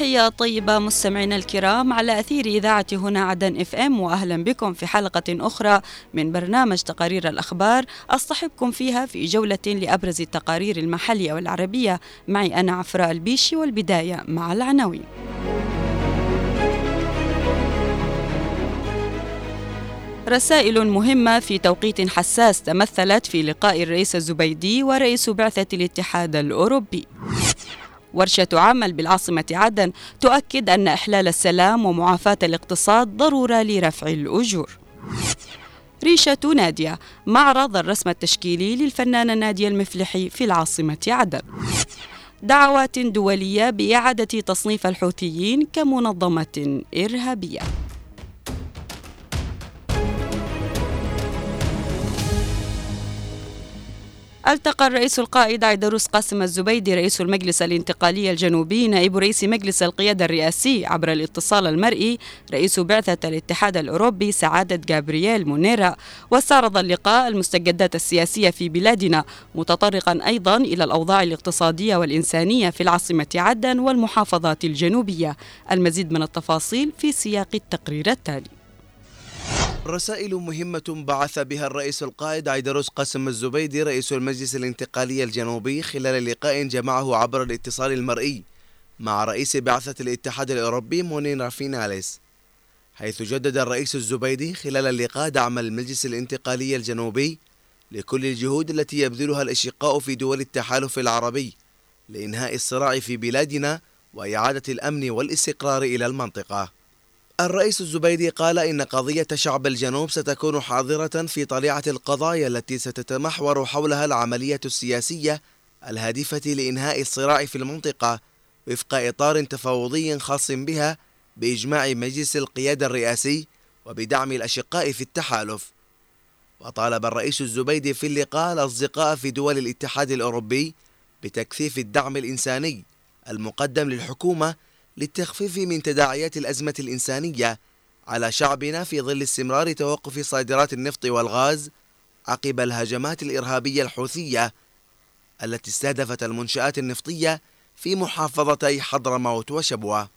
تحية طيبة مستمعينا الكرام على أثير إذاعة هنا عدن إف إم وأهلا بكم في حلقة أخرى من برنامج تقارير الأخبار. أصطحبكم فيها في جولة لأبرز التقارير المحلية والعربية. معي أنا عفراء البيشي والبداية مع العناوين. رسائل مهمة في توقيت حساس تمثلت في لقاء الرئيس الزبيدي ورئيس بعثة الاتحاد الأوروبي. ورشة عمل بالعاصمة عدن تؤكد أن إحلال السلام ومعافاة الاقتصاد ضرورة لرفع الأجور. ريشة نادية معرض الرسم التشكيلي للفنانة نادية المفلحي في العاصمة عدن. دعوات دولية بإعادة تصنيف الحوثيين كمنظمة إرهابية. ألتقى الرئيس القائد عيدروس قاسم الزبيدي رئيس المجلس الانتقالي الجنوبي نائب رئيس مجلس القيادة الرئاسي عبر الاتصال المرئي رئيس بعثة الاتحاد الأوروبي سعادة جابرييل مونيرا. واستعرض اللقاء المستجدات السياسية في بلادنا متطرقا أيضا إلى الأوضاع الاقتصادية والإنسانية في العاصمة عدن والمحافظات الجنوبية. المزيد من التفاصيل في سياق التقرير التالي. رسائل مهمة بعث بها الرئيس القائد عيدروس قاسم الزبيدي رئيس المجلس الانتقالي الجنوبي خلال لقاء جمعه عبر الاتصال المرئي مع رئيس بعثة الاتحاد الأوروبي مونين رافيناليس حيث جدد الرئيس الزبيدي خلال اللقاء دعم المجلس الانتقالي الجنوبي لكل الجهود التي يبذلها الأشقاء في دول التحالف العربي لإنهاء الصراع في بلادنا وإعادة الأمن والاستقرار إلى المنطقة. الرئيس الزبيدي قال إن قضية شعب الجنوب ستكون حاضرة في طليعة القضايا التي ستتمحور حولها العملية السياسية الهادفة لإنهاء الصراع في المنطقة وفق إطار تفاوضي خاص بها بإجماع مجلس القيادة الرئاسي وبدعم الأشقاء في التحالف. وطالب الرئيس الزبيدي في اللقاء الأصدقاء في دول الاتحاد الأوروبي بتكثيف الدعم الإنساني المقدم للحكومة للتخفيف من تداعيات الأزمة الإنسانية على شعبنا في ظل استمرار توقف صادرات النفط والغاز عقب الهجمات الإرهابية الحوثية التي استهدفت المنشآت النفطية في محافظتي حضرموت وشبوة.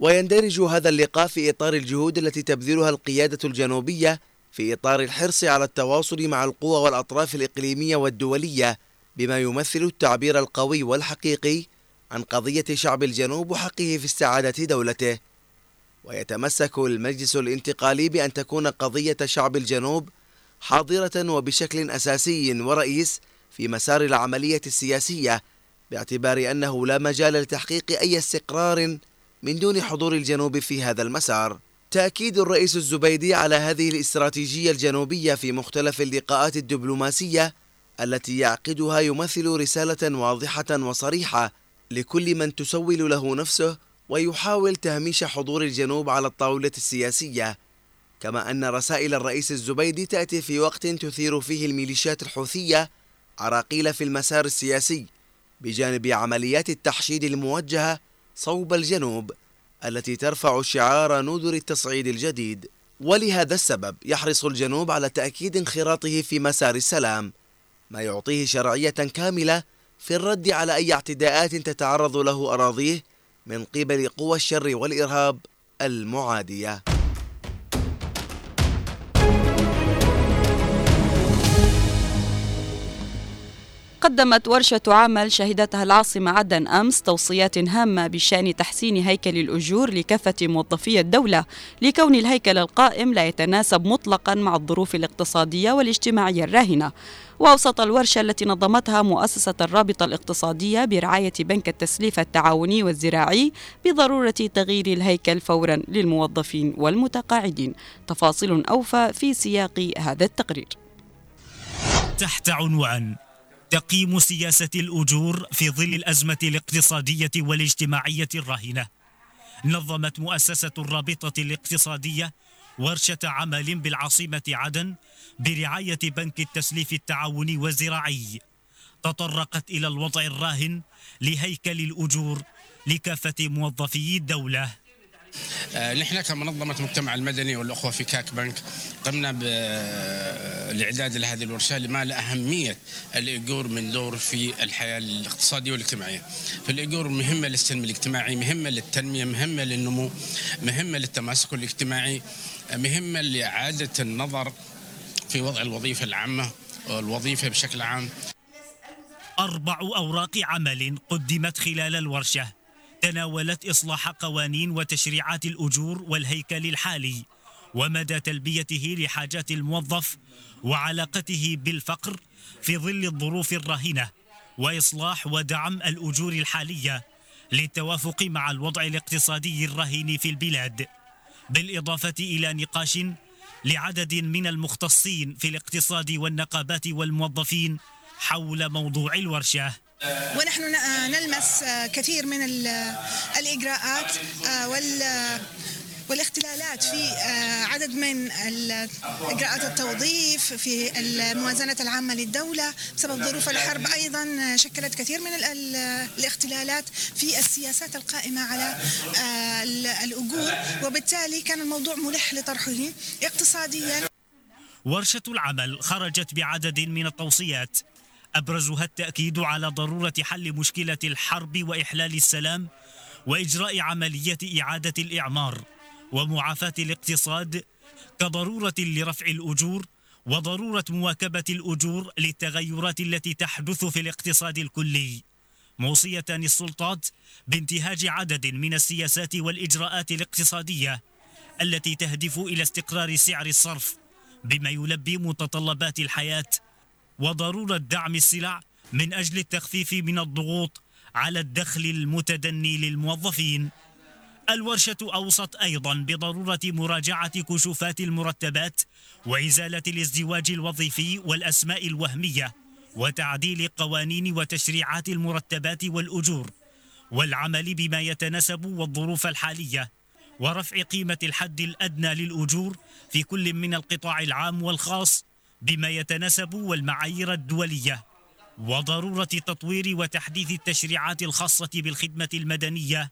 ويندرج هذا اللقاء في إطار الجهود التي تبذلها القيادة الجنوبية في إطار الحرص على التواصل مع القوى والأطراف الإقليمية والدولية بما يمثل التعبير القوي والحقيقي عن قضية شعب الجنوب وحقه في استعادة دولته. ويتمسك المجلس الانتقالي بأن تكون قضية شعب الجنوب حاضرة وبشكل أساسي ورئيس في مسار العملية السياسية باعتبار أنه لا مجال لتحقيق أي استقرار من دون حضور الجنوب في هذا المسار. تأكيد الرئيس الزبيدي على هذه الاستراتيجية الجنوبية في مختلف اللقاءات الدبلوماسية التي يعقدها يمثل رسالة واضحة وصريحة لكل من تسول له نفسه ويحاول تهميش حضور الجنوب على الطاولة السياسية. كما أن رسائل الرئيس الزبيدي تأتي في وقت تثير فيه الميليشيات الحوثية عراقيل في المسار السياسي بجانب عمليات التحشيد الموجهة صوب الجنوب التي ترفع شعار نذر التصعيد الجديد. ولهذا السبب يحرص الجنوب على تأكيد انخراطه في مسار السلام ما يعطيه شرعية كاملة في الرد على أي اعتداءات تتعرض له أراضيه من قبل قوى الشر والإرهاب المعادية. قدمت ورشة عمل شهدتها العاصمة عدن أمس توصيات هامة بشأن تحسين هيكل الأجور لكافة موظفي الدولة لكون الهيكل القائم لا يتناسب مطلقا مع الظروف الاقتصادية والاجتماعية الراهنة. وأوسط الورشة التي نظمتها مؤسسة الرابطة الاقتصادية برعاية بنك التسليف التعاوني والزراعي بضرورة تغيير الهيكل فورا للموظفين والمتقاعدين. تفاصيل أوفى في سياق هذا التقرير. تحت عنوان تقييم سياسة الأجور في ظل الأزمة الاقتصادية والاجتماعية الراهنة نظمت مؤسسة الرابطة الاقتصادية ورشة عمل بالعاصمة عدن برعاية بنك التسليف التعاوني والزراعي تطرقت إلى الوضع الراهن لهيكل الأجور لكافة موظفي الدولة. نحن كمنظمة مجتمع المدني والأخوة في كاك بنك قمنا بالإعداد لهذه الورشة لما لأهمية الإيجور من دور في الحياة الاقتصادية والاجتماعية. فالإيجور مهمة للسلم الاجتماعي مهمة للتنمية مهمة للنمو مهمة للتماسك الاجتماعي مهمة لإعادة النظر في وضع الوظيفة العامة والوظيفة بشكل عام. أربع أوراق عمل قدمت خلال الورشة. تناولت إصلاح قوانين وتشريعات الأجور والهيكل الحالي ومدى تلبيته لحاجات الموظف وعلاقته بالفقر في ظل الظروف الراهنة وإصلاح ودعم الأجور الحالية للتوافق مع الوضع الاقتصادي الراهن في البلاد بالإضافة إلى نقاش لعدد من المختصين في الاقتصاد والنقابات والموظفين حول موضوع الورشة. ونحن نلمس كثير من الإجراءات وال والاختلالات في عدد من إجراءات التوظيف في الموازنة العامة للدولة بسبب ظروف الحرب أيضا شكلت كثير من الاختلالات في السياسات القائمة على الأجور. وبالتالي كان الموضوع ملح لطرحه اقتصاديا. ورشة العمل خرجت بعدد من التوصيات. أبرزها التأكيد على ضرورة حل مشكلة الحرب وإحلال السلام وإجراء عملية إعادة الإعمار ومعافاة الاقتصاد كضرورة لرفع الأجور وضرورة مواكبة الأجور للتغيرات التي تحدث في الاقتصاد الكلي. موصية السلطات بانتهاج عدد من السياسات والإجراءات الاقتصادية التي تهدف إلى استقرار سعر الصرف بما يلبي متطلبات الحياة وضرورة دعم السلع من أجل التخفيف من الضغوط على الدخل المتدني للموظفين. الورشة أوصت أيضا بضرورة مراجعة كشوفات المرتبات وإزالة الازدواج الوظيفي والأسماء الوهمية وتعديل قوانين وتشريعات المرتبات والأجور والعمل بما يتناسب والظروف الحالية ورفع قيمة الحد الأدنى للأجور في كل من القطاع العام والخاص بما يتناسب والمعايير الدولية وضرورة تطوير وتحديث التشريعات الخاصة بالخدمة المدنية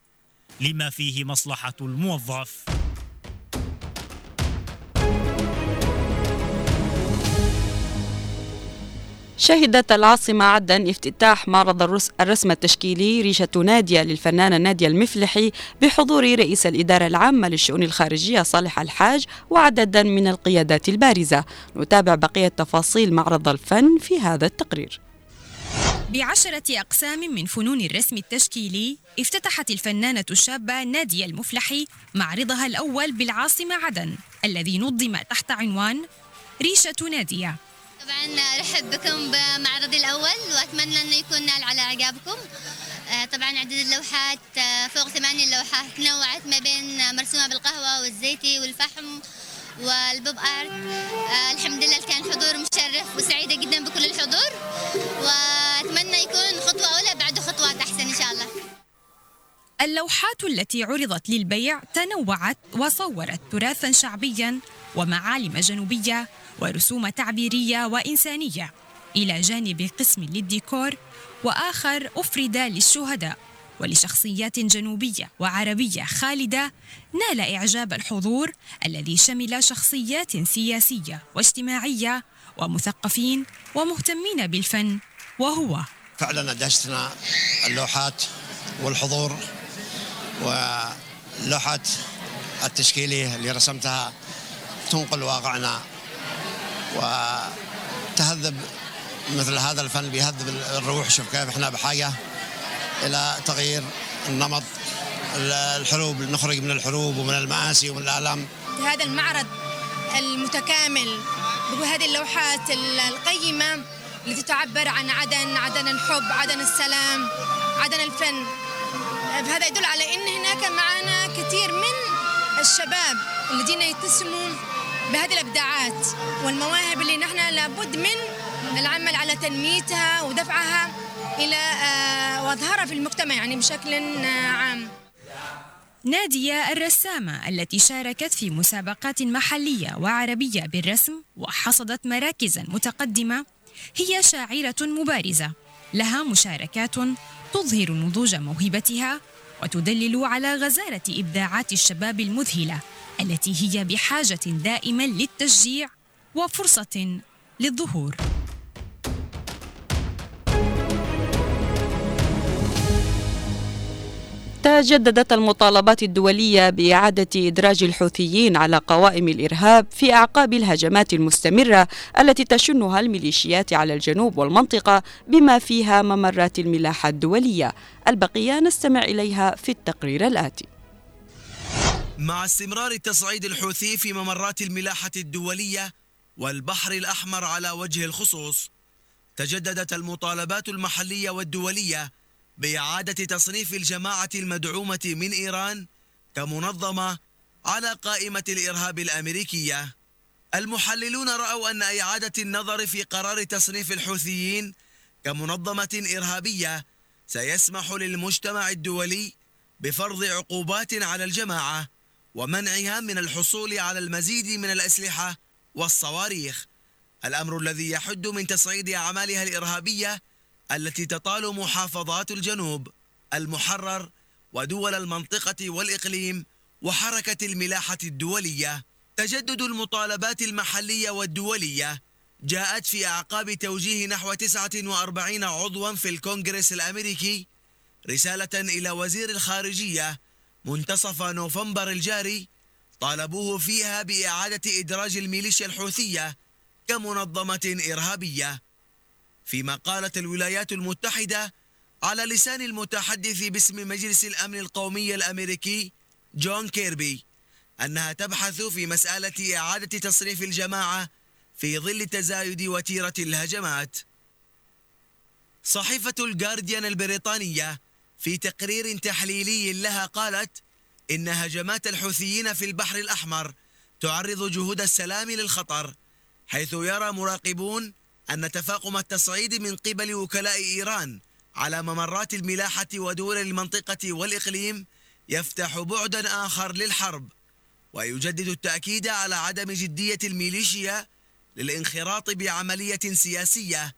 لما فيه مصلحة الموظف. شهدت العاصمة عدن افتتاح معرض الرسم التشكيلي ريشة نادية للفنانة نادية المفلحي بحضور رئيس الإدارة العامة للشؤون الخارجية صالح الحاج وعددا من القيادات البارزة. نتابع بقية تفاصيل معرض الفن في هذا التقرير. بعشرة أقسام من فنون الرسم التشكيلي افتتحت الفنانة الشابة نادية المفلحي معرضها الأول بالعاصمة عدن الذي نظم تحت عنوان ريشة نادية. طبعا رحب بكم بمعرضي الأول وأتمنى أنه يكون نال على إعجابكم. آه، طبعا عدد اللوحات آه، فوق ثمانية لوحات تنوعت ما بين مرسومة بالقهوة والزيتي والفحم والبوب آرت. آه، الحمد لله كان حضور مشرف وسعيدة جدا بكل الحضور. وأتمنى يكون خطوة أولى بعد خطوات أحسن إن شاء الله. اللوحات التي عرضت للبيع تنوعت وصورت تراثا شعبيا ومعالم جنوبية ورسوم تعبيرية وإنسانية إلى جانب قسم للديكور وآخر أفرد للشهداء ولشخصيات جنوبية وعربية خالدة نال إعجاب الحضور الذي شمل شخصيات سياسية واجتماعية ومثقفين ومهتمين بالفن وهو فعلا أدهشتنا اللوحات والحضور واللوحات التشكيلية اللي رسمتها تنقل واقعنا وتهذب مثل هذا الفن بيهذب الروح. شوف كيف إحنا بحاجة إلى تغيير النمط الحروب نخرج من الحروب ومن المآسي ومن الآلام. هذا المعرض المتكامل بهذه اللوحات القيمة التي تعبر عن عدن عدن الحب عدن السلام عدن الفن. هذا يدل على أن هناك معنا كثير من الشباب الذين يتسموا بهذه الابداعات والمواهب اللي نحن لابد من العمل على تنميتها ودفعها إلى آه، وأظهارها في المجتمع يعني بشكل آه، عام. نادية الرسامة التي شاركت في مسابقات محلية وعربية بالرسم وحصدت مراكزا متقدمة هي شاعرة مبارزة. لها مشاركات تظهر نضوج موهبتها وتدلل على غزارة إبداعات الشباب المذهلة. التي هي بحاجة دائما للتشجيع وفرصة للظهور. تجددت المطالبات الدولية بإعادة إدراج الحوثيين على قوائم الإرهاب في أعقاب الهجمات المستمرة التي تشنها الميليشيات على الجنوب والمنطقة بما فيها ممرات الملاحة الدولية. البقية نستمع إليها في التقرير الآتي. مع استمرار تصعيد الحوثي في ممرات الملاحة الدولية والبحر الأحمر على وجه الخصوص تجددت المطالبات المحلية والدولية بإعادة تصنيف الجماعة المدعومة من إيران كمنظمة على قائمة الإرهاب الأمريكية. المحللون رأوا أن إعادة النظر في قرار تصنيف الحوثيين كمنظمة إرهابية سيسمح للمجتمع الدولي بفرض عقوبات على الجماعة ومنعها من الحصول على المزيد من الأسلحة والصواريخ. الأمر الذي يحد من تصعيد أعمالها الإرهابية التي تطال محافظات الجنوب المحرر ودول المنطقة والإقليم وحركة الملاحة الدولية. تجدد المطالبات المحلية والدولية. جاءت في أعقاب توجيه نحو 49 عضوا في الكونغرس الأمريكي رسالة إلى وزير الخارجية منتصف نوفمبر الجاري طالبوه فيها بإعادة إدراج الميليشيا الحوثية كمنظمة إرهابية. فيما قالت الولايات المتحدة على لسان المتحدث باسم مجلس الأمن القومي الأمريكي جون كيربي أنها تبحث في مسألة إعادة تصريف الجماعة في ظل تزايد وتيرة الهجمات. صحيفة الجارديان البريطانية في تقرير تحليلي لها قالت إن هجمات الحوثيين في البحر الأحمر تعرض جهود السلام للخطر حيث يرى مراقبون أن تفاقم التصعيد من قبل وكلاء إيران على ممرات الملاحة ودول المنطقة والإقليم يفتح بعدا آخر للحرب ويجدد التأكيد على عدم جدية الميليشيا للانخراط بعملية سياسية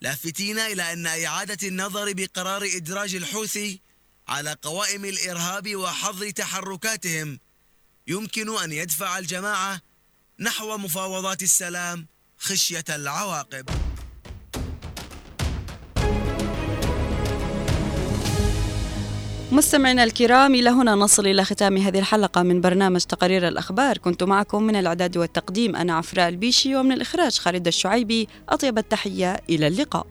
لافتين إلى أن إعادة النظر بقرار إدراج الحوثي على قوائم الإرهاب وحظر تحركاتهم يمكن أن يدفع الجماعة نحو مفاوضات السلام خشية العواقب. مستمعينا الكرام إلى هنا نصل إلى ختام هذه الحلقة من برنامج تقارير الأخبار. كنت معكم من الإعداد والتقديم أنا عفراء البيشي ومن الإخراج خالد الشعيبي. أطيب التحية إلى اللقاء.